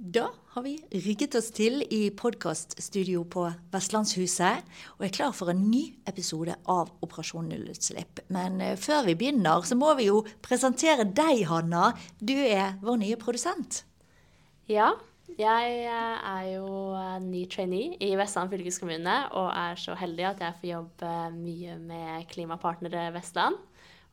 Da har vi rigget oss til i podkaststudio på Vestlandshuset og er klar for en ny episode av Operasjon nullutslipp. Men eh, før vi begynner, så må vi jo presentere deg, Hanna. Du er vår nye produsent. Ja, jeg eh, er jo ny trainee i Vestland fylkeskommune og er så heldig at jeg får jobbe mye med Klimapartnere Vestland.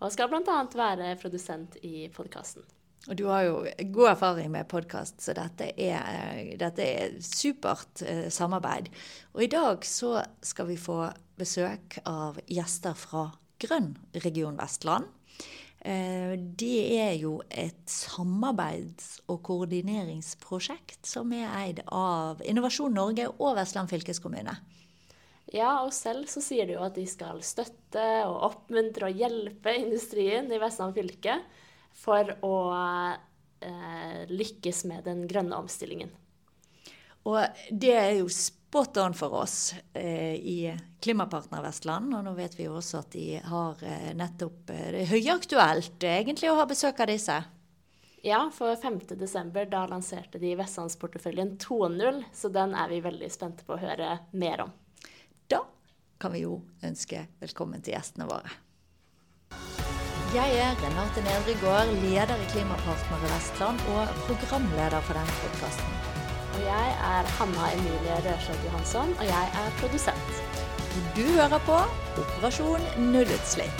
Og skal bl.a. være produsent i podkasten. Og du har jo god erfaring med podkast, så dette er, dette er supert eh, samarbeid. Og i dag så skal vi få besøk av gjester fra Grønn region Vestland. Eh, det er jo et samarbeids- og koordineringsprosjekt som er eid av Innovasjon Norge og Vestland fylkeskommune. Ja, og selv så sier de jo at de skal støtte og oppmuntre og hjelpe industrien i Vestland fylke for å eh, lykkes med den grønne omstillingen. Og det er jo spot on for oss eh, i Klimapartner Vestland. Og nå vet vi jo også at de har eh, nettopp eh, Det er høyaktuelt egentlig å ha besøk av disse. Ja, for 5.12. da lanserte de Vestlandsporteføljen 2.0, så den er vi veldig spente på å høre mer om. Da kan vi jo ønske velkommen til gjestene våre. Jeg er Renate Nedregård, leder i Klimapartnere Vestland og programleder for denne podkasten. Og jeg er Hanna Emilie Rørseth Johansson, og jeg er produsent. Du hører på Operasjon nullutslipp.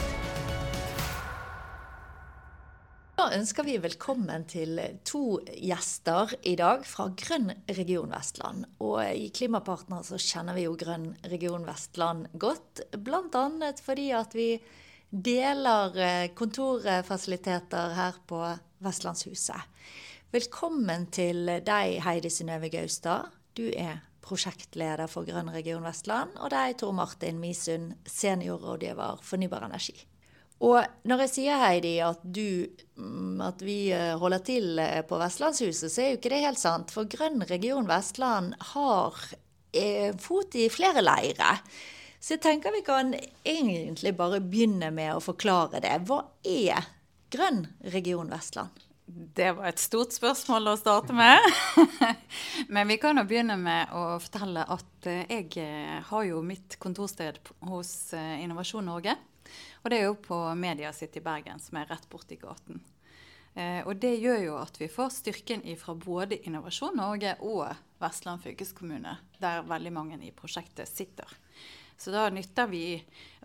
Da ønsker vi velkommen til to gjester i dag fra Grønn region Vestland. Og i Klimapartner så kjenner vi jo Grønn region Vestland godt, bl.a. fordi at vi deler eh, kontorfasiliteter her på Vestlandshuset. Velkommen til deg, Heidi Synnøve Gaustad. Du er prosjektleder for Grønn region Vestland, og deg, Tor Martin Misund, seniorrådgiver fornybar energi. Og når jeg sier, Heidi, at, du, mm, at vi eh, holder til eh, på Vestlandshuset, så er jo ikke det helt sant. For Grønn region Vestland har fot i flere leirer. Så jeg tenker vi kan egentlig bare begynne med å forklare det. Hva er Grønn region Vestland? Det var et stort spørsmål å starte med. Men vi kan jo begynne med å fortelle at eh, jeg eh, har jo mitt kontorsted hos eh, Innovasjon Norge. Og det er jo på Media City Bergen, som er rett borti gaten. Og det gjør jo at vi får styrken fra både Innovasjon Norge og Vestland fylkeskommune, der veldig mange i prosjektet sitter. Så da nytter vi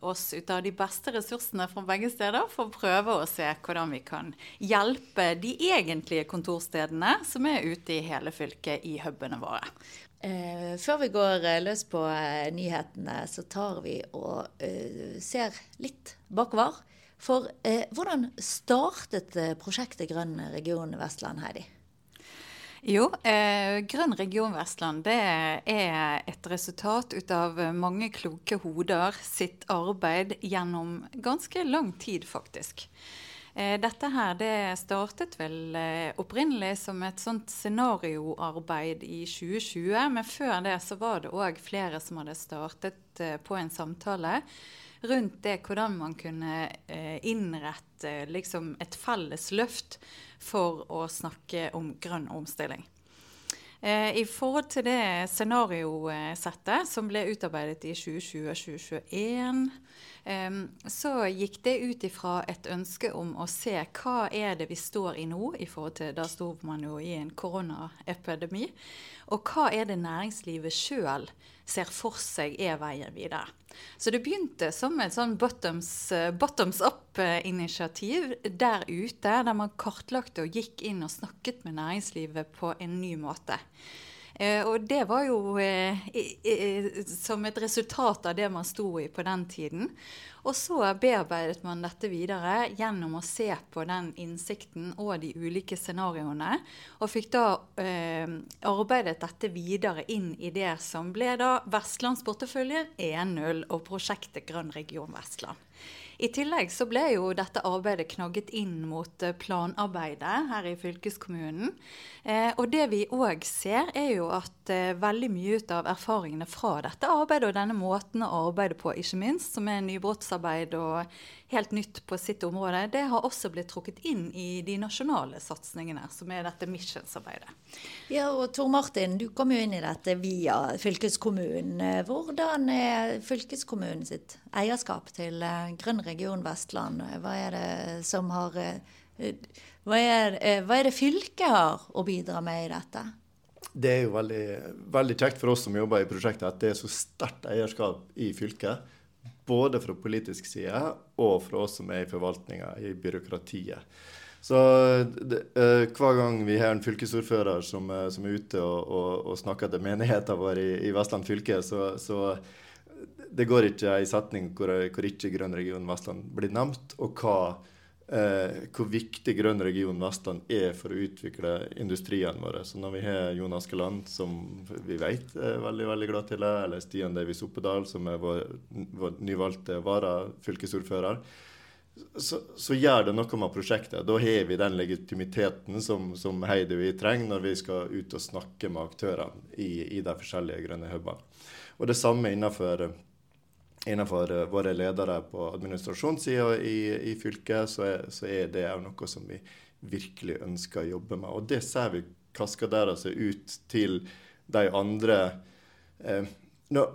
oss ut av de beste ressursene fra begge steder for å prøve å se hvordan vi kan hjelpe de egentlige kontorstedene som er ute i hele fylket i hubene våre. Eh, før vi går eh, løs på eh, nyhetene, så tar vi og ser litt bakover. For hvordan startet prosjektet Grønn region Vestland, Heidi? Jo, eh, Grønn region Vestland det er et resultat ut av mange kloke hoder sitt arbeid gjennom ganske lang tid, faktisk. Eh, dette her det startet vel eh, opprinnelig som et sånt scenarioarbeid i 2020. Men før det så var det òg flere som hadde startet eh, på en samtale rundt det hvordan man kunne eh, innrette liksom, et felles løft for å snakke om grønn omstilling. Eh, I forhold til det scenariosettet som ble utarbeidet i 2020 og 2021, eh, så gikk det ut ifra et ønske om å se hva er det vi står i nå, i forhold til da sto man jo i en koronaepidemi, og hva er det næringslivet sjøl ser for seg er veien videre. Så det begynte som et sånn bottoms, eh, bottoms up-initiativ der ute, der man kartlagte og gikk inn og snakket med næringslivet på en ny måte. Eh, og det var jo eh, som et resultat av det man sto i på den tiden. Og så bearbeidet man dette videre gjennom å se på den innsikten og de ulike scenarioene. Og fikk da eh, arbeidet dette videre inn i det som ble da Vestlandsporteføljen 1.0 og prosjektet Grønn region Vestland. I tillegg så ble jo dette arbeidet knagget inn mot eh, planarbeidet her i fylkeskommunen. Eh, og det vi òg ser, er jo at eh, veldig mye ut av erfaringene fra dette arbeidet og denne måten å arbeide på, ikke minst, som er nybrottsarbeid og helt nytt på sitt område, det har også blitt trukket inn i de nasjonale satsingene, som er dette Missions-arbeidet. Ja, og Tor Martin, du kom jo inn i dette via fylkeskommunen. Hvordan er fylkeskommunen sitt eierskap til eh, Grønn region Vestland? Hva er det som har eh, hva er, eh, hva er det fylket har å bidra med i dette? Det er jo veldig, veldig kjekt for oss som jobber i prosjektet, at det er så sterkt eierskap i fylket både fra politisk side og fra oss som er i forvaltninga, i byråkratiet. Så det, uh, Hver gang vi har en fylkesordfører som, uh, som er ute og, og, og snakker til menigheten vår i, i, Vestland fylke, så, så det går ikke ei setning hvor, hvor, ikke Grønn region Vestland blir nevnt, og hva eh, hvor viktig Grønn region Vestland er for å utvikle industrien vår. Så når vi har Jon Askeland, som vi vet er veldig veldig glad til det, eller Stian Davies Oppedal, som er vår, vår nyvalgte varafylkesordfører, så, så, gjør det noe med prosjektet. Da har vi den legitimiteten som, som Heidi og jeg trenger når vi skal ut og snakke med aktørene i, i de forskjellige grønne hubene. Og det samme innenfor innenfor eh, våre ledere på administrasjonssida i, i, fylket, så er, så er det noe som vi virkelig ønsker å jobbe med. Og det ser vi kaskaderer seg ut til de andre. Eh, nå,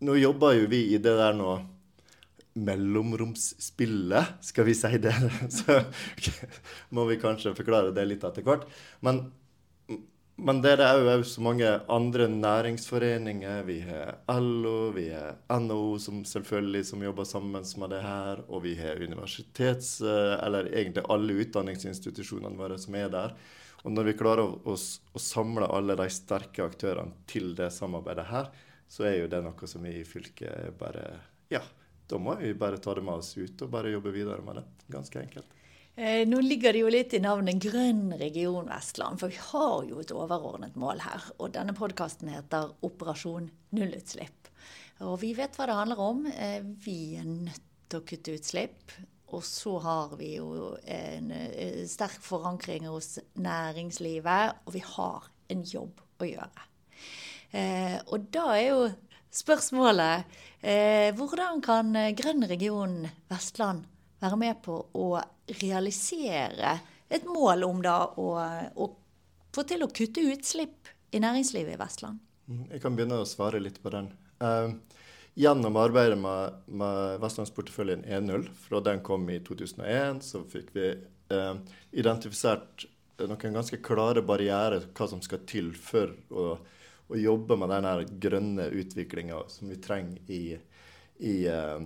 nå, jobber jo vi i det der nå mellomromsspillet, skal vi si det. Så må vi kanskje forklare det litt etter hvert. Men men det er òg så mange andre næringsforeninger. Vi har LO, vi har NHO som selvfølgelig som jobber sammen med det her. Og vi har universitets... Eller egentlig alle utdanningsinstitusjonene våre som er der. Og når vi klarer å, å, å samle alle de sterke aktørene til det samarbeidet her, så er jo det noe som vi i fylket bare Ja, da må vi bare ta det med oss ut og bare jobbe videre med det. Ganske enkelt. Eh, nå ligger det jo litt i navnet Grønn region Vestland, for vi har jo et overordnet mål her. Og denne podkasten heter Operasjon nullutslipp. Og vi vet hva det handler om. Eh, vi er nødt til å kutte utslipp. Og så har vi jo en eh, sterk forankring hos næringslivet, og vi har en jobb å gjøre. Og da er jo spørsmålet hvordan kan Grønn region Vestland være med på å realisere et mål om da å, å få til å kutte utslipp i næringslivet i Vestland? Mm, jeg kan begynne å svare litt på den. Uh, gjennom arbeidet med, med Vestlandsporteføljen E0, fra den kom i 2001, så fikk vi uh, identifisert noen ganske klare barrierer hva som skal til for å, å jobbe med den grønne utviklinga som vi trenger i, i uh,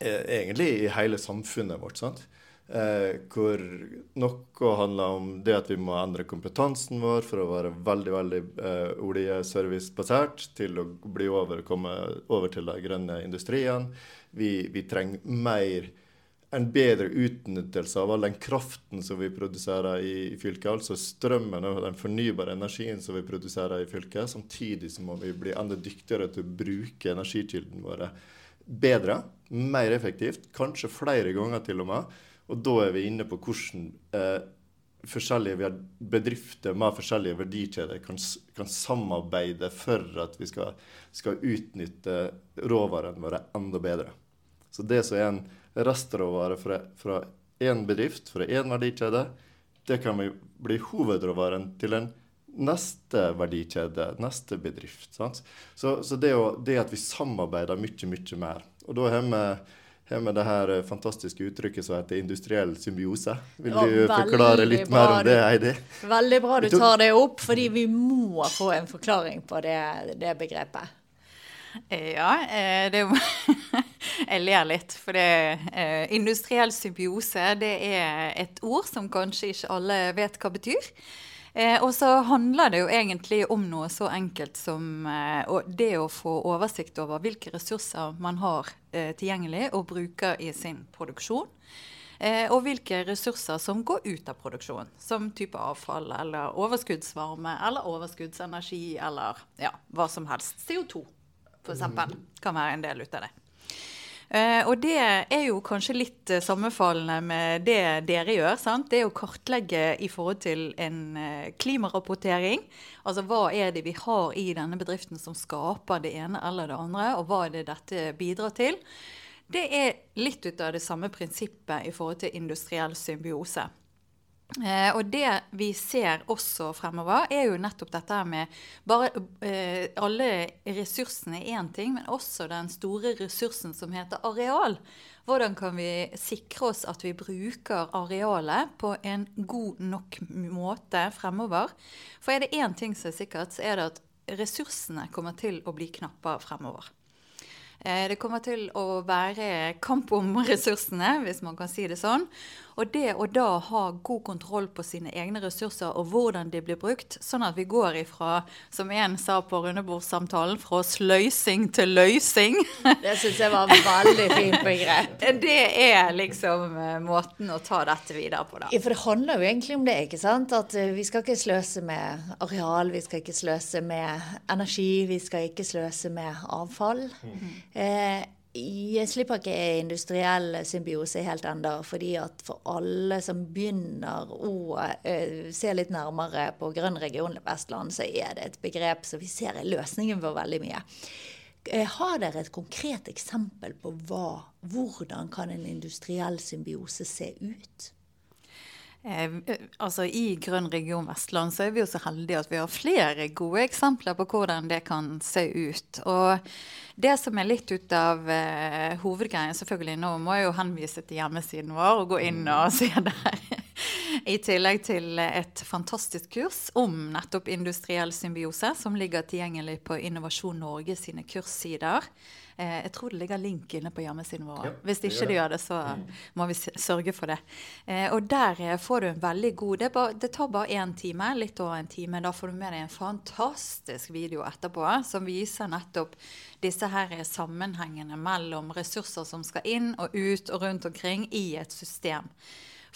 egentlig i hele samfunnet vårt. sant? Eh, hvor noe handler om det at vi må endre kompetansen vår for å være veldig veldig eh, oljeservicebasert til å bli over, komme over til de grønne industriene. Vi, vi, trenger mer en bedre utnyttelse av all den kraften som vi produserer i, i fylket. Altså strømmen og den fornybare energien som vi produserer i fylket. Samtidig så må vi bli enda dyktigere til å bruke energikildene våre bedre, mer effektivt, kanskje flere ganger til og med. Og da er vi inne på hvordan eh, forskjellige bedrifter med forskjellige verdikjeder kan, kan, samarbeide for at vi skal, skal utnytte råvarene våre enda bedre. Så det som er en restråvare fra én bedrift, fra én verdikjede, det kan bli hovedråvaren til en neste verdikjede, neste bedrift. Så, så det, å, det, at vi samarbeider mye, mye mer. Og da har vi, har vi det her fantastiske uttrykket som heter industriell symbiose. Vil du forklare litt mer om det, Heidi? Veldig bra du tar det opp, fordi vi må få en forklaring på det, det begrepet. Ja, eh, det jo Jeg ler litt, for det, eh, industriell symbiose det er et ord som kanskje ikke alle vet hva betyr. Eh, og så handler det jo egentlig om noe så enkelt som eh, det å få oversikt over hvilke ressurser man har eh, tilgjengelig og bruker i sin produksjon. Eh, og hvilke ressurser som går ut av produksjon, som type avfall eller overskuddsvarme eller overskuddsenergi eller ja, hva som helst. CO2 f.eks. kan være en del ut av det. Uh, og det er jo kanskje litt uh, sammenfallende med det dere gjør. sant? Det å kartlegge i forhold til en uh, klimarapportering. Altså hva er det vi har i denne bedriften som skaper det ene eller det andre, og hva er det dette bidrar til. det er litt ut av det samme prinsippet i forhold til industriell symbiose. Eh, og det vi ser også fremover, er jo nettopp dette med bare eh, Alle ressursene er én ting, men også den store ressursen som heter areal. Hvordan kan vi sikre oss at vi bruker arealet på en god nok måte fremover? For er det én ting som er sikkert, så er det at ressursene kommer til å bli knappere fremover. Eh, det kommer til å være kamp om ressursene, hvis man kan si det sånn. Og det å da ha god kontroll på sine egne ressurser og hvordan de blir brukt, sånn at vi går ifra, som en sa på rundebordssamtalen, fra sløysing til løysing. Det syns jeg var veldig fint begrep. Det er liksom eh, måten å ta dette videre på, da. Ja, for det handler jo egentlig om det, ikke sant. At eh, vi skal ikke sløse med areal, vi skal ikke sløse med energi, vi skal ikke sløse med avfall. Mm. Eh, jeg slipper ikke industriell symbiose helt ennå, fordi for alle som begynner å uh, se litt nærmere på grønn region Vestland, så er det et begrep som vi ser er løsningen for veldig mye. Uh, har dere et konkret eksempel på hva, hvordan kan en industriell symbiose se ut? Eh, altså I Grønn region Vestland så er vi jo så heldige at vi har flere gode eksempler på hvordan det kan se ut. Og det som er litt ut av eh, hovedgreien, selvfølgelig nå må jeg jo henvise til hjemmesiden vår og gå inn og se der. I tillegg til et fantastisk kurs om nettopp industriell symbiose, som ligger tilgjengelig på Innovasjon Norge sine kurssider. Eh, jeg tror det ligger link inne på hjemmesiden vår. Ja, Hvis ikke det, det gjør det, så mm. må vi sørge for det. Eh, og der eh, får du en veldig god Det, bare, det tar bare én time, litt over en time. Da får du med deg en fantastisk video etterpå som viser nettopp disse her sammenhengene mellom ressurser som skal inn og ut og rundt omkring i et system.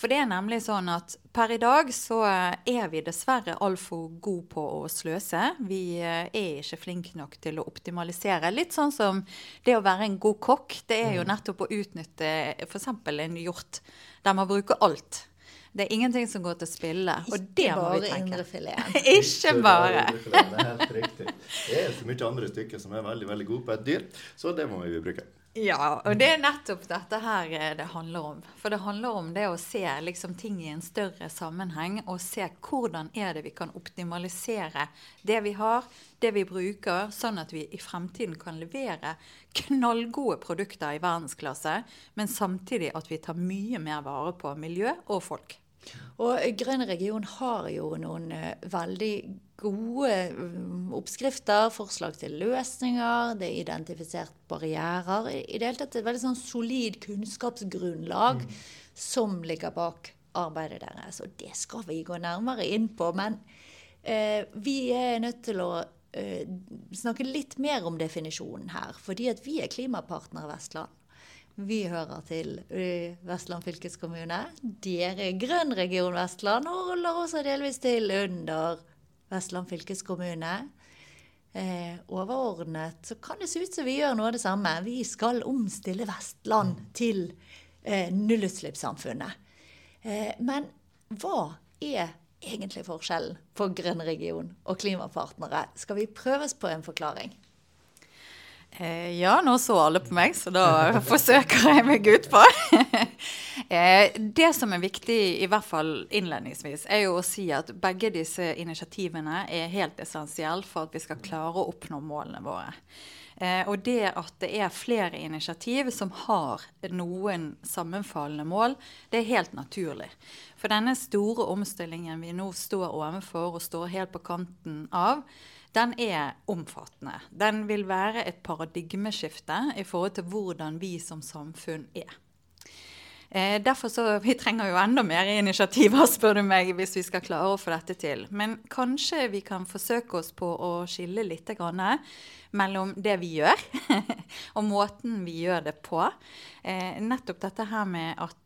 For det er nemlig sånn at per i dag så er vi dessverre altfor gode på å sløse. Vi eh, er ikke flinke nok til å optimalisere. Litt sånn som det å være en god kokk. Det er jo mm. nettopp å utnytte f.eks. en hjort der man bruker alt. Det er ingenting som går til spille. Og det må vi tenke. ikke bare indrefileten. Det er helt riktig. Det er så mye andre stykker som er veldig veldig gode på et dyr, så det må vi bruke. Ja, og det er nettopp dette her eh, det handler om. For det handler om det å se liksom, ting i en større sammenheng, og se hvordan er det vi kan optimalisere det vi har, det vi bruker, sånn at vi i fremtiden kan levere knallgode produkter i verdensklasse, men samtidig at vi tar mye mer vare på miljø og folk. Og Grønn region har jo noen uh, veldig gode um, oppskrifter, forslag til løsninger, det er identifisert barrierer. I, i det hele tatt et veldig sånn solid kunnskapsgrunnlag mm. som ligger bak arbeidet deres. Og det skal vi gå nærmere inn på. Men eh, vi er nødt til å eh, snakke litt mer om definisjonen her. Fordi at vi er klimapartner Vestland. Vi hører til Vestland fylkeskommune. Dere er Grønn region Vestland og holder også delvis til under Vestland fylkeskommune. Eh, overordnet så kan det se ut som vi gjør noe av det samme. Vi skal omstille Vestland til eh, nullutslippssamfunnet. Eh, men hva er egentlig forskjellen på grønn region og klimapartnere? Skal vi prøves på en forklaring? Eh, ja, nå så alle på meg, så da forsøker jeg meg ut på. eh, det som er viktig, i hvert fall innledningsvis, er jo å si at begge disse initiativene er helt essensielle for at vi skal klare å oppnå målene våre. Eh, og det at det er flere initiativ som har noen sammenfallende mål, det er helt naturlig. For denne store omstillingen vi nå står overfor og står helt på kanten av, den er omfattende. Den vil være et paradigmeskifte i forhold til hvordan vi som samfunn er. Eh, derfor så, Vi trenger jo enda mer initiativer, spør du meg, hvis vi skal klare å få dette til. Men kanskje vi kan forsøke oss på å skille litt mellom det vi gjør, og måten vi gjør det på. Eh, nettopp dette her med at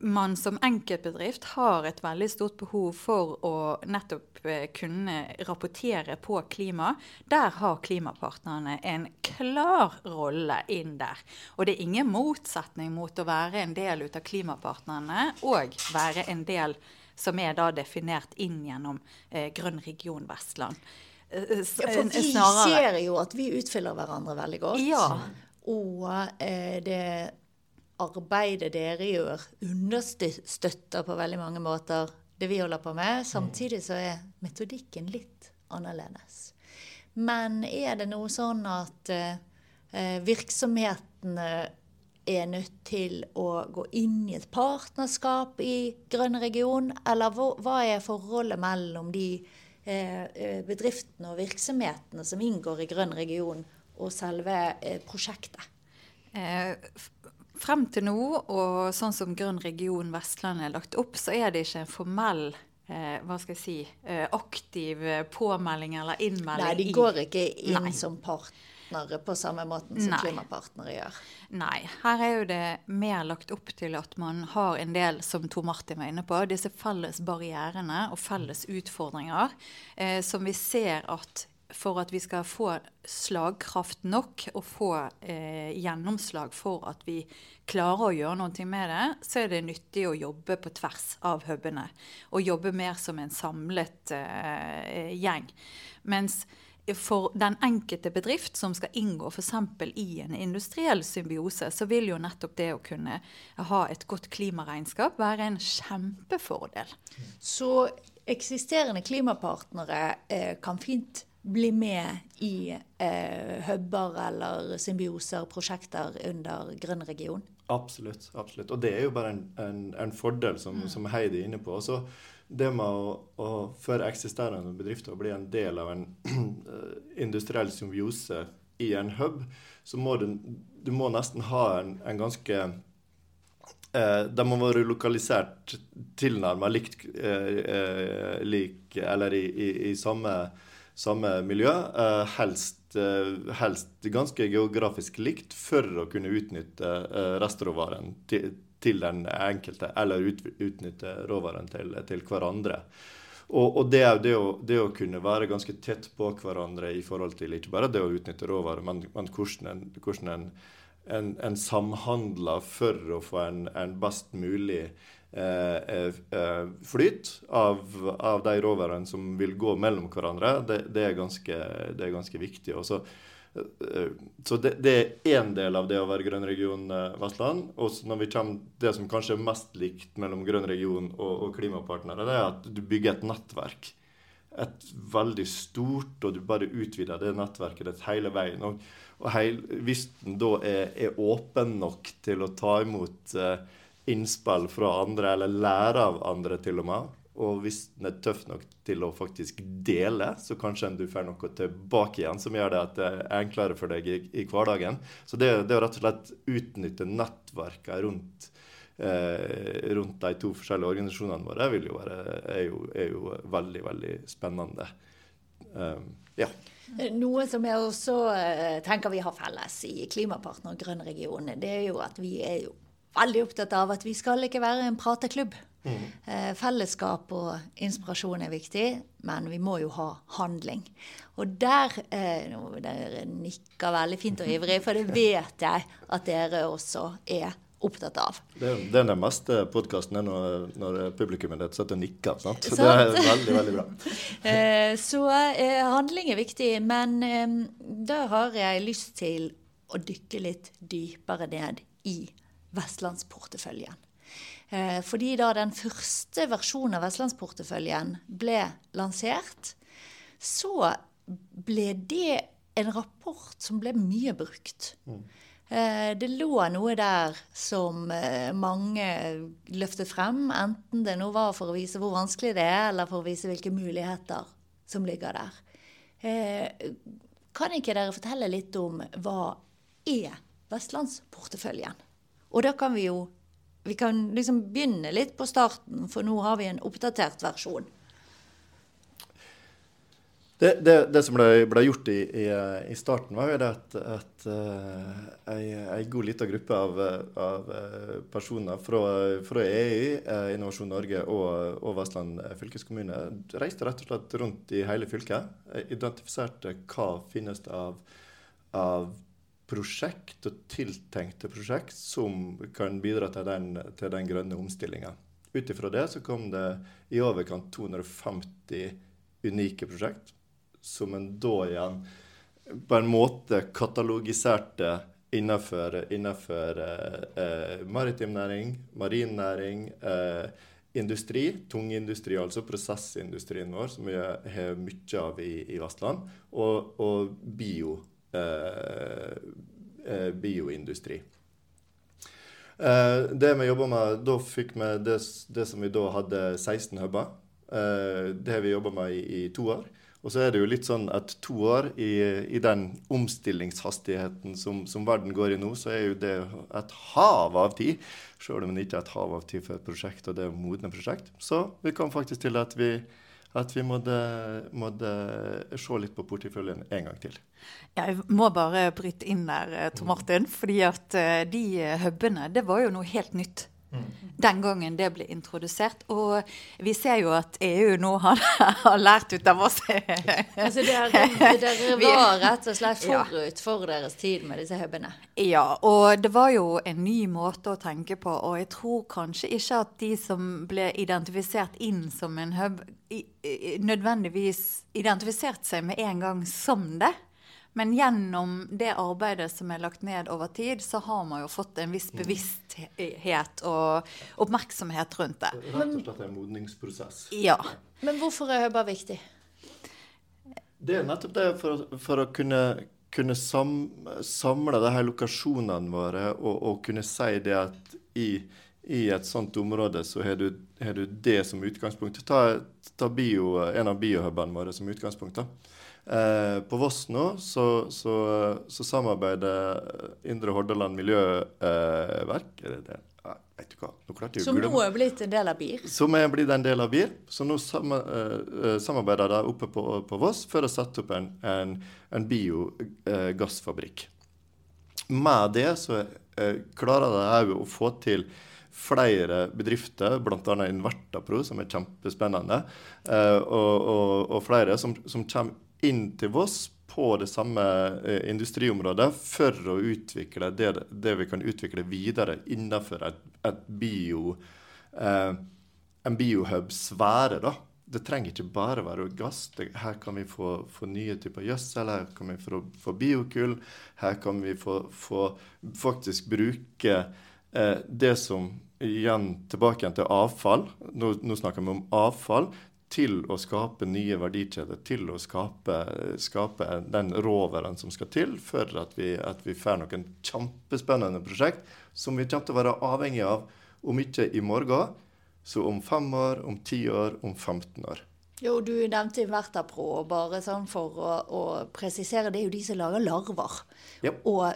man som enkeltbedrift har et veldig stort behov for å nettopp eh, kunne rapportere på klima. Der har klimapartnerne en klar rolle inn der. Og det er ingen motsetning mot å være en del av klimapartnerne og være en del som er da definert inn gjennom eh, Grønn region Vestland. Eh, eh, ja, for vi ser jo at vi utfyller hverandre veldig godt. Ja. og eh, det arbeidet dere gjør, understøtter på veldig mange måter det vi holder på med. Samtidig så er metodikken litt annerledes. Men er det noe sånn at eh, virksomhetene er nødt til å gå inn i et partnerskap i Grønn region, eller hva er forholdet mellom de eh, eh, bedriftene og virksomhetene som inngår i Grønn region, og selve prosjektet? Eh, frem til nå, og sånn som Grønn region Vestland er lagt opp, så er det ikke en formell eh, hva skal jeg si, eh, aktiv påmelding eller innmelding. Nei, de går ikke inn Nei. som partnere på samme måten som Nei. klimapartnere gjør. Nei. Her er jo det mer lagt opp til at man har en del, som Tor Martin var inne på, disse felles barrierene og felles utfordringer eh, som vi ser at for at vi skal få slagkraft nok og få eh, gjennomslag for at vi klarer å gjøre noe med det, så er det nyttig å jobbe på tvers av hubene. Og jobbe mer som en samlet eh, gjeng. Mens for den enkelte bedrift som skal inngå f.eks. i en industriell symbiose, så vil jo nettopp det å kunne ha et godt klimaregnskap være en kjempefordel. Så eksisterende klimapartnere eh, kan fint bli med i eh, huber eller symbioser, prosjekter under Grønn region? Absolutt. absolutt. Og det er jo bare en, en, en fordel, som, mm. som, Heidi er inne på. Også det med å, å for eksisterende bedrifter å bli en del av en industriell symbiose i en hub, så må du, du må nesten ha en, en ganske eh, De må være lokalisert tilnærmet likt, eh, eh, lik, eller i, i, i samme samme miljø, eh, helst, eh, helst, ganske geografisk likt, for å kunne utnytte eh, restråvaren til, til, den enkelte, eller ut, utnytte råvaren til, til hverandre. Og, og det det å, det å, kunne være ganske tett på hverandre i forhold til ikke bare det å utnytte råvarer, men, men hvordan en, hvordan en, en, en samhandler for å få en, best mulig flyt av, av, de råvarene som vil gå mellom hverandre, det, det, er, ganske, det er, ganske, viktig. Også, så det, det er én del av det å være grønn region Vestland. Og når vi kommer det som kanskje er mest likt mellom grønn region og, og klimapartnere, det er at du bygger et nettverk. Et veldig stort, og du bare utvider det nettverket ditt hele veien. Og, og heil, hvis den da er, er, åpen nok til å ta imot eh, innspill fra andre, eller lære av andre til og med. Og hvis den er tøff nok til å faktisk dele, så kanskje du får noe tilbake igjen som gjør det at det er enklere for deg i, i hverdagen. Så det, det å rett og slett utnytte nettverkene rundt, eh, rundt de to forskjellige organisasjonene våre jo være, er, jo, er jo veldig, veldig spennende. Um, ja. Noe som jeg også uh, tenker vi har felles i Klimapartner Grønn region, det er jo at vi er jo veldig opptatt av at vi skal ikke være en prateklubb. Mm. Eh, fellesskap og inspirasjon er viktig, men vi må jo ha handling. Og der eh, Dere nikker veldig fint og ivrig, for det vet jeg at dere også er opptatt av. Det det er den meste podkasten når, når publikummet ditt sitter og nikker. Sant? Så Det er veldig, veldig bra. eh, så eh, handling er viktig, men eh, da har jeg lyst til å dykke litt dypere ned i Vestlandsporteføljen. Eh, fordi da den første versjonen av Vestlandsporteføljen ble lansert, så ble det en rapport som ble mye brukt. Mm. Eh, det lå noe der som eh, mange løftet frem, enten det nå var for å vise hvor vanskelig det er, eller for å vise hvilke muligheter som ligger der. Kan ikke dere fortelle litt om hva er Vestlandsporteføljen? Og da kan vi jo vi kan liksom begynne litt på starten, for nå har vi en oppdatert versjon. Det, det, det som ble, ble gjort i, i, i, starten, var jo det at, at uh, ei, god lita gruppe av, av, eh, personer fra, fra EU, eh, Innovasjon Norge og, og, Vestland fylkeskommune reiste rett og slett rundt i hele fylket. Identifiserte hva finnes det av, av prosjekt og tiltenkte prosjekt som kan bidra til den, til den grønne omstillinga. Ut ifra det så kom det i overkant 250 unike prosjekt, som en da igjen på en måte katalogiserte innenfor, innenfor eh, maritim næring, marin næring, eh, industri, tungindustri, altså prosessindustrien vår, som vi har mye av i, i Vestland, og, og bio, eh, bioindustri. det vi jobba med, da fikk vi det, det, som vi da hadde 16 huber. det har vi jobba med i, i to år. Og så er det jo litt sånn at to år i, i den omstillingshastigheten som, som, verden går i nå, så er jo det et hav av tid. Selv om det ikke er et hav av tid for et prosjekt, og det er modne prosjekt. Så vi kom faktisk til at vi, at vi måtte, måtte se litt på porteføljen en gang til. Jeg må bare bryte inn der, Tor Martin. fordi at eh, de hubene, det var jo noe helt nytt. Den gangen det ble introdusert. Og vi ser jo at EU nå har, har lært ut av oss. altså dere, dere var rett og slett forut for deres tid med disse hubene? Ja, og det var jo en ny måte å tenke på. Og jeg tror kanskje ikke at de som ble identifisert inn som en hub, nødvendigvis identifiserte seg med en gang som det. Men gjennom det arbeidet som er lagt ned over tid, så har man jo fått en viss bevissthet og oppmerksomhet rundt det. Rett og slett en modningsprosess. Ja. Men hvorfor er Høba viktig? Det er nettopp det for, for å kunne, kunne sam, samle de her lokasjonene våre og, og, kunne si det at i, i et sånt område så har du, har du det som utgangspunkt. Ta, ta bio, en av biohubene våre som utgangspunkt. da. Eh, på Voss nå så, så, så, samarbeider Indre Hordaland miljøverk er det det? vet du hva. Nå som nå er blitt en del av BIR? Som er blitt en del av BIR. Så nå sam, uh, samarbeider de oppe på, på, Voss for å sette opp en, en, en biogassfabrikk. Med det så uh, klarer de òg å få til flere bedrifter, bl.a. Invertapro, som er kjempespennende, og, og, og, flere som, som kommer inn til Voss på det samme eh, industriområdet for å utvikle det, det, vi kan utvikle videre innenfor et, et bio, eh, en biohub-sfære. da. Det trenger ikke bare være gass. Det, her kan vi få, få, nye typer gjødsel, her kan vi få, få biokull. Her kan vi få, få faktisk bruke eh, det som igjen tilbake igjen til avfall. Nå, nå snakker vi om avfall til å skape nye verdikjeder, til å skape, skape den roveren som skal til for at vi, at vi får noen kjempespennende prosjekt som vi kommer til å være avhengig av, om ikke i morgen, så om fem år, om ti år, om 15 år. Jo, Du nevnte Invertapro, bare sånn for å, å, presisere. Det er jo de som lager larver. Yep. Og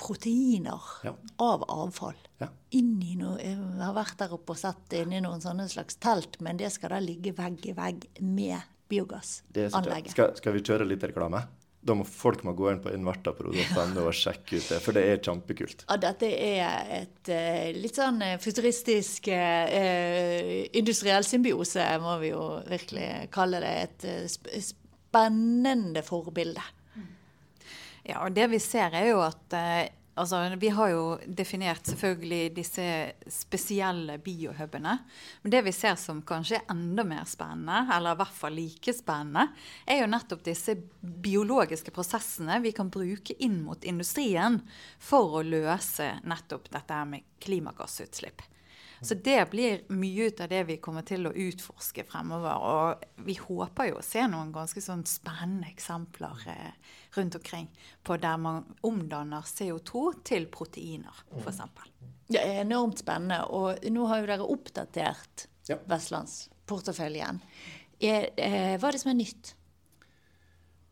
proteiner ja. av avfall ja. inni noe Jeg har vært der oppe og satt inni noen sånne slags telt, men det skal da ligge vegg i vegg med biogassanlegget. Skal, skal, vi kjøre litt reklame? Da må folk må gå inn på invertapro.no og sjekke ut det, for det er kjempekult. Ja, dette er et uh, litt sånn eh, futuristisk uh, industriell symbiose, må vi jo virkelig kalle det. Et uh, spennende forbilde. Ja, og det vi ser er jo at Altså, vi har jo definert selvfølgelig disse spesielle biohubene. Men det vi ser som kanskje er enda mer spennende, eller i hvert fall like spennende, er jo nettopp disse biologiske prosessene vi kan bruke inn mot industrien for å løse nettopp dette med klimagassutslipp. Så det blir mye ut av det vi kommer til å utforske fremover. Og vi håper jo å se noen ganske sånn spennende eksempler eh, rundt omkring på der man omdanner CO2 til proteiner, f.eks. Det er enormt spennende. Og nå har jo dere oppdatert ja. vestlandsporteføljen. Eh, hva er det som er nytt?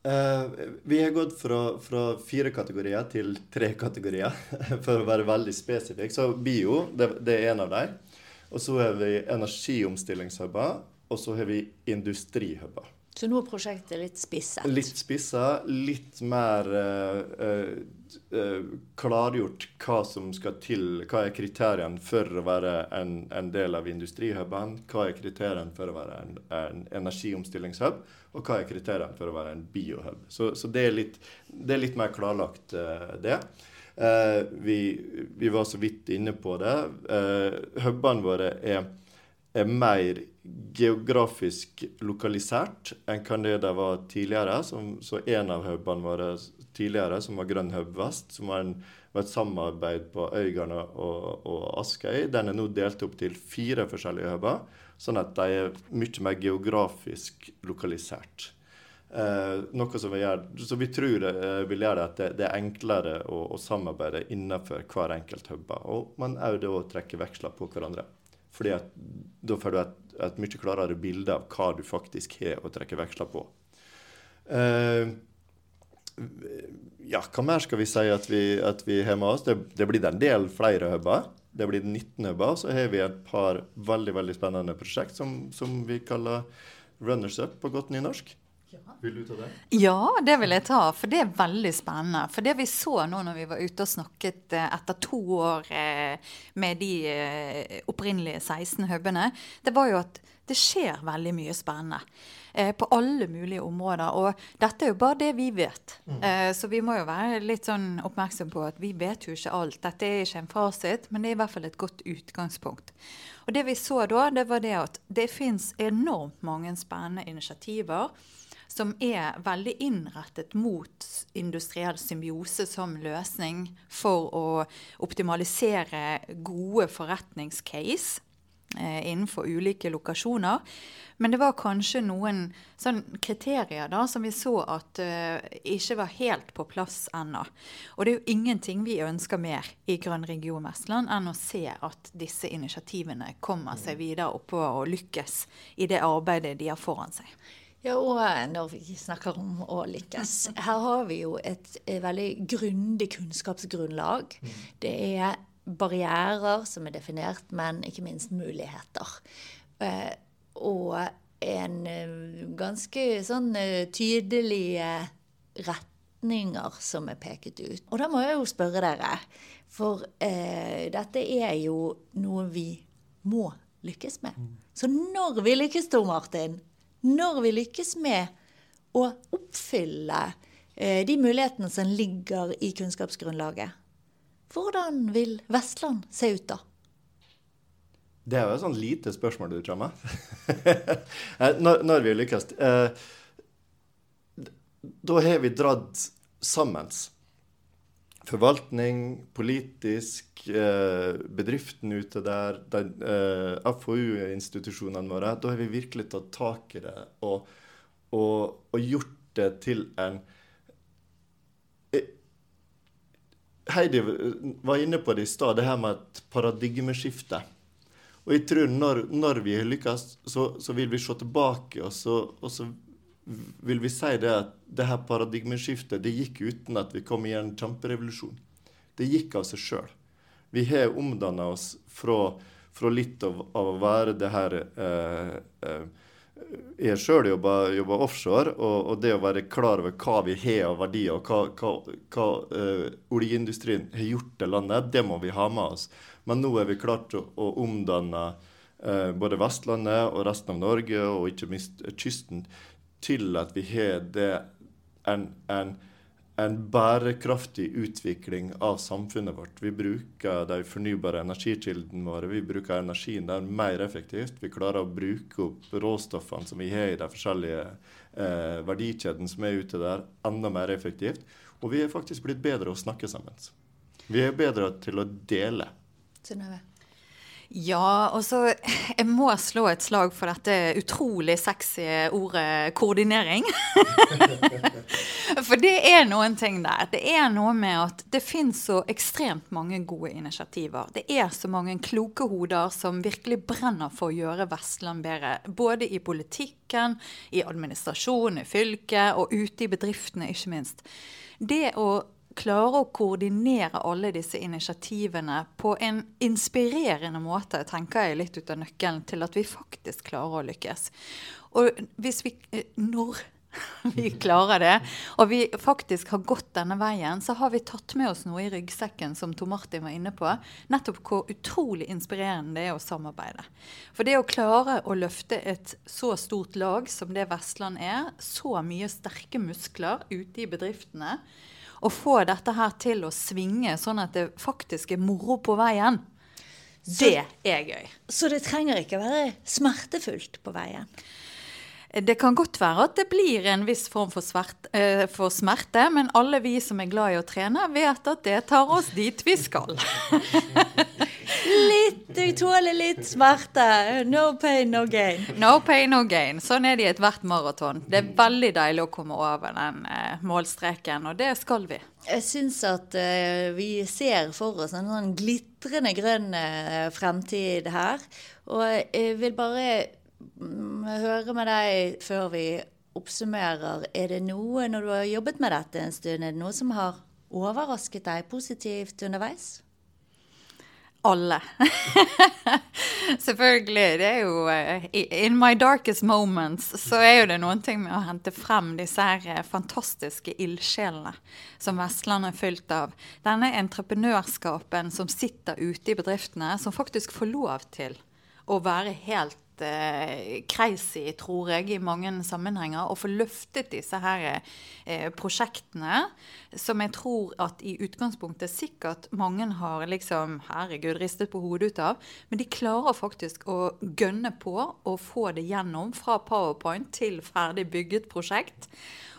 Uh, vi har gått fra, fra, fire kategorier til tre kategorier, for å være veldig spesifikk. Så bio, det, det er en av dem. Og så har vi energiomstillingshuber, og så har vi industrihuber. Så nå er prosjektet litt spisset? Litt spissa. Litt mer uh, uh, klargjort hva som skal til. Hva er kriteriene for å være en, en del av industrihuben? Hva er kriteriene for å være en, en energiomstillingshub? Og hva er kriteriene for å være en biohub. Så, så det, er litt, det, er litt, mer klarlagt, uh, det. Uh, vi, vi, var så vidt inne på det. Uh, hubene våre er er mer geografisk lokalisert enn kan det de var tidligere. Som, så en av hubene våre tidligere, som var Grønn Hub Vest, som var, en, var et samarbeid på Øygarden og, og Askøy, den er nå delt opp til fire forskjellige huber, sånn at de er mye mer geografisk lokalisert. Eh, noe som vi gjør, som vi tror eh, vil gjøre at det, det er enklere å, å, samarbeide innenfor hver enkelt hub. Og man òg da trekker veksler på hverandre. Fordi at da får du et, et, mye klarere bilde av hva du faktisk har å trekke veksler på. Eh, ja, hva mer skal vi si at vi, at vi har med oss? Det, det blir en del flere huber. Det blir 19 huber. Så har vi et par veldig veldig spennende prosjekt som, som vi kaller Runners Up på godt nynorsk. Vil du ta det? Ja, det vil jeg ta. For det er veldig spennende. For det vi så nå når vi var ute og snakket eh, etter to år eh, med de eh, opprinnelige 16 hubene, det var jo at det skjer veldig mye spennende. På alle mulige områder. Og dette er jo bare det vi vet. Mm. Så vi må jo være litt sånn oppmerksom på at vi vet jo ikke alt. Dette er ikke en fasit, men det er i hvert fall et godt utgangspunkt. Og det vi så da, det var det at det fins enormt mange spennende initiativer som er veldig innrettet mot industriell symbiose som løsning for å optimalisere gode forretningscase eh, innenfor ulike lokasjoner. Men det var kanskje noen sånn kriterier da, som vi så at uh, ikke var helt på plass ennå. Og det er jo ingenting vi ønsker mer i Grønn region Vestland enn å se at disse initiativene kommer seg videre oppover og lykkes i det arbeidet de har foran seg. Ja, og når vi snakker om å lykkes Her har vi jo et, et veldig grundig kunnskapsgrunnlag. Mm. Det er barrierer som er definert, men ikke minst muligheter. Eh, og en eh, ganske sånn eh, tydelige retninger som er peket ut. Og da må jeg jo spørre dere, for eh, dette er jo noe vi må lykkes med. Mm. Så når vi lykkes, Tor Martin, når vi lykkes med å oppfylle eh, de mulighetene som ligger i kunnskapsgrunnlaget, hvordan vil Vestland se ut da? Det er jo et sånn lite spørsmål du tar med. Eh, når, når, vi lykkes eh, Da har vi dratt sammen. Forvaltning, politisk, eh, bedriften ute der, de, eh, FoU-institusjonene våre. Da har vi virkelig tatt tak i det og, og, og gjort det til en eh, Heidi var inne på det i stad, det her med et paradigmeskifte. Og jeg tror når, når vi lykkes, så, så, vil vi se tilbake, og så, og så vil vi si det at det her paradigmeskiftet det gikk uten at vi kom i en kjemperevolusjon. Det gikk av seg sjøl. Vi har omdanna oss fra, fra, litt av, av, å være det her eh, eh, Jeg har sjøl jobba offshore, og, og, det å være klar over hva vi har av verdier, og hva, hva, hva uh, oljeindustrien har gjort til landet, det må vi ha med oss. Men nå er vi klart å, å omdanne uh, både Vestlandet og resten av Norge, og ikke minst kysten, til at vi har det en, en, en, bærekraftig utvikling av samfunnet vårt. Vi bruker de fornybare energikildene våre, vi bruker energien der mer effektivt. Vi klarer å bruke opp råstoffene som vi har i de forskjellige eh, verdikjedene som er ute der, enda mer effektivt. Og vi er faktisk blitt bedre å snakke sammen. Vi er bedre til å dele. Synnøve? Ja, og så Jeg må slå et slag for dette utrolig sexy ordet koordinering. for det er noen ting der. Det er noe med at det finnes så ekstremt mange gode initiativer. Det er så mange kloke hoder som virkelig brenner for å gjøre Vestland bedre. Både i politikken, i administrasjonen i fylket og ute i bedriftene, ikke minst. Det å klare å koordinere alle disse initiativene på en inspirerende måte, tenker jeg litt ut av nøkkelen til at vi faktisk klarer å lykkes. Og hvis vi eh, Når vi klarer det, og vi faktisk har gått denne veien, så har vi tatt med oss noe i ryggsekken, som Tor Martin var inne på. Nettopp hvor utrolig inspirerende det er å samarbeide. For det å klare å løfte et så stort lag som det Vestland er, så mye sterke muskler ute i bedriftene, å få dette her til å svinge, sånn at det faktisk er moro på veien. Det er gøy. Så det trenger ikke være smertefullt på veien? Det kan godt være at det blir en viss form for, svert, uh, for, smerte, men alle vi som er glad i å trene, vet at det tar oss dit vi skal. litt, du tåler litt smerte. No pain, no gain. No pain, no gain. Sånn er det i ethvert maraton. Det er veldig deilig å komme over den eh, målstreken, og det skal vi. Jeg syns at uh, vi ser for oss en sånn glitrende grønn fremtid her. Og jeg vil bare Mm, høre med deg før vi oppsummerer. Er det noe, når du har jobbet med dette en stund, er det noe som har overrasket deg positivt underveis? Alle. Selvfølgelig. Det er jo eh, In my darkest moments så er jo det noen ting med å hente frem disse her eh, fantastiske ildsjelene som Vestland er fylt av. Denne entreprenørskapen som sitter ute i bedriftene, som faktisk får lov til å være helt eh, crazy, tror jeg, i mange sammenhenger. Å få løftet disse her eh, prosjektene, som jeg tror at i utgangspunktet sikkert mange har liksom Herregud, ristet på hodet ut av. Men de klarer faktisk å gønne på og få det gjennom fra powerpoint til ferdig bygget prosjekt.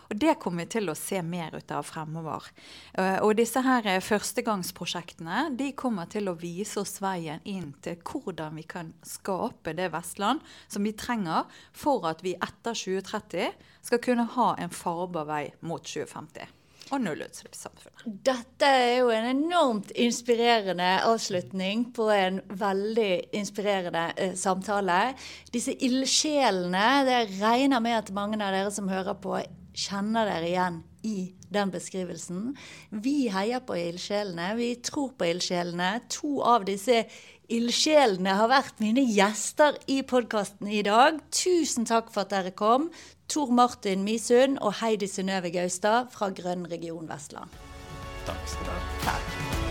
Og Det kommer vi til å se mer ut av fremover. Eh, og disse her eh, førstegangsprosjektene de kommer til å vise oss veien inn til hvordan vi kan skape det Vestland som vi trenger for at vi etter 2030 skal kunne ha en farbar vei mot 2050 og nullutslippssamfunnet. Dette er jo en enormt inspirerende avslutning på en veldig inspirerende eh, samtale. Disse ildsjelene, det regner med at mange av dere som hører på, kjenner dere igjen i den beskrivelsen. Vi heier på ildsjelene. Vi tror på ildsjelene. To av disse ildsjelene har vært mine gjester i podkasten i dag. Tusen takk for at dere kom. Tor Martin Misund og Heidi Synnøve Gaustad fra Grønn region Vestland. Takk skal du ha.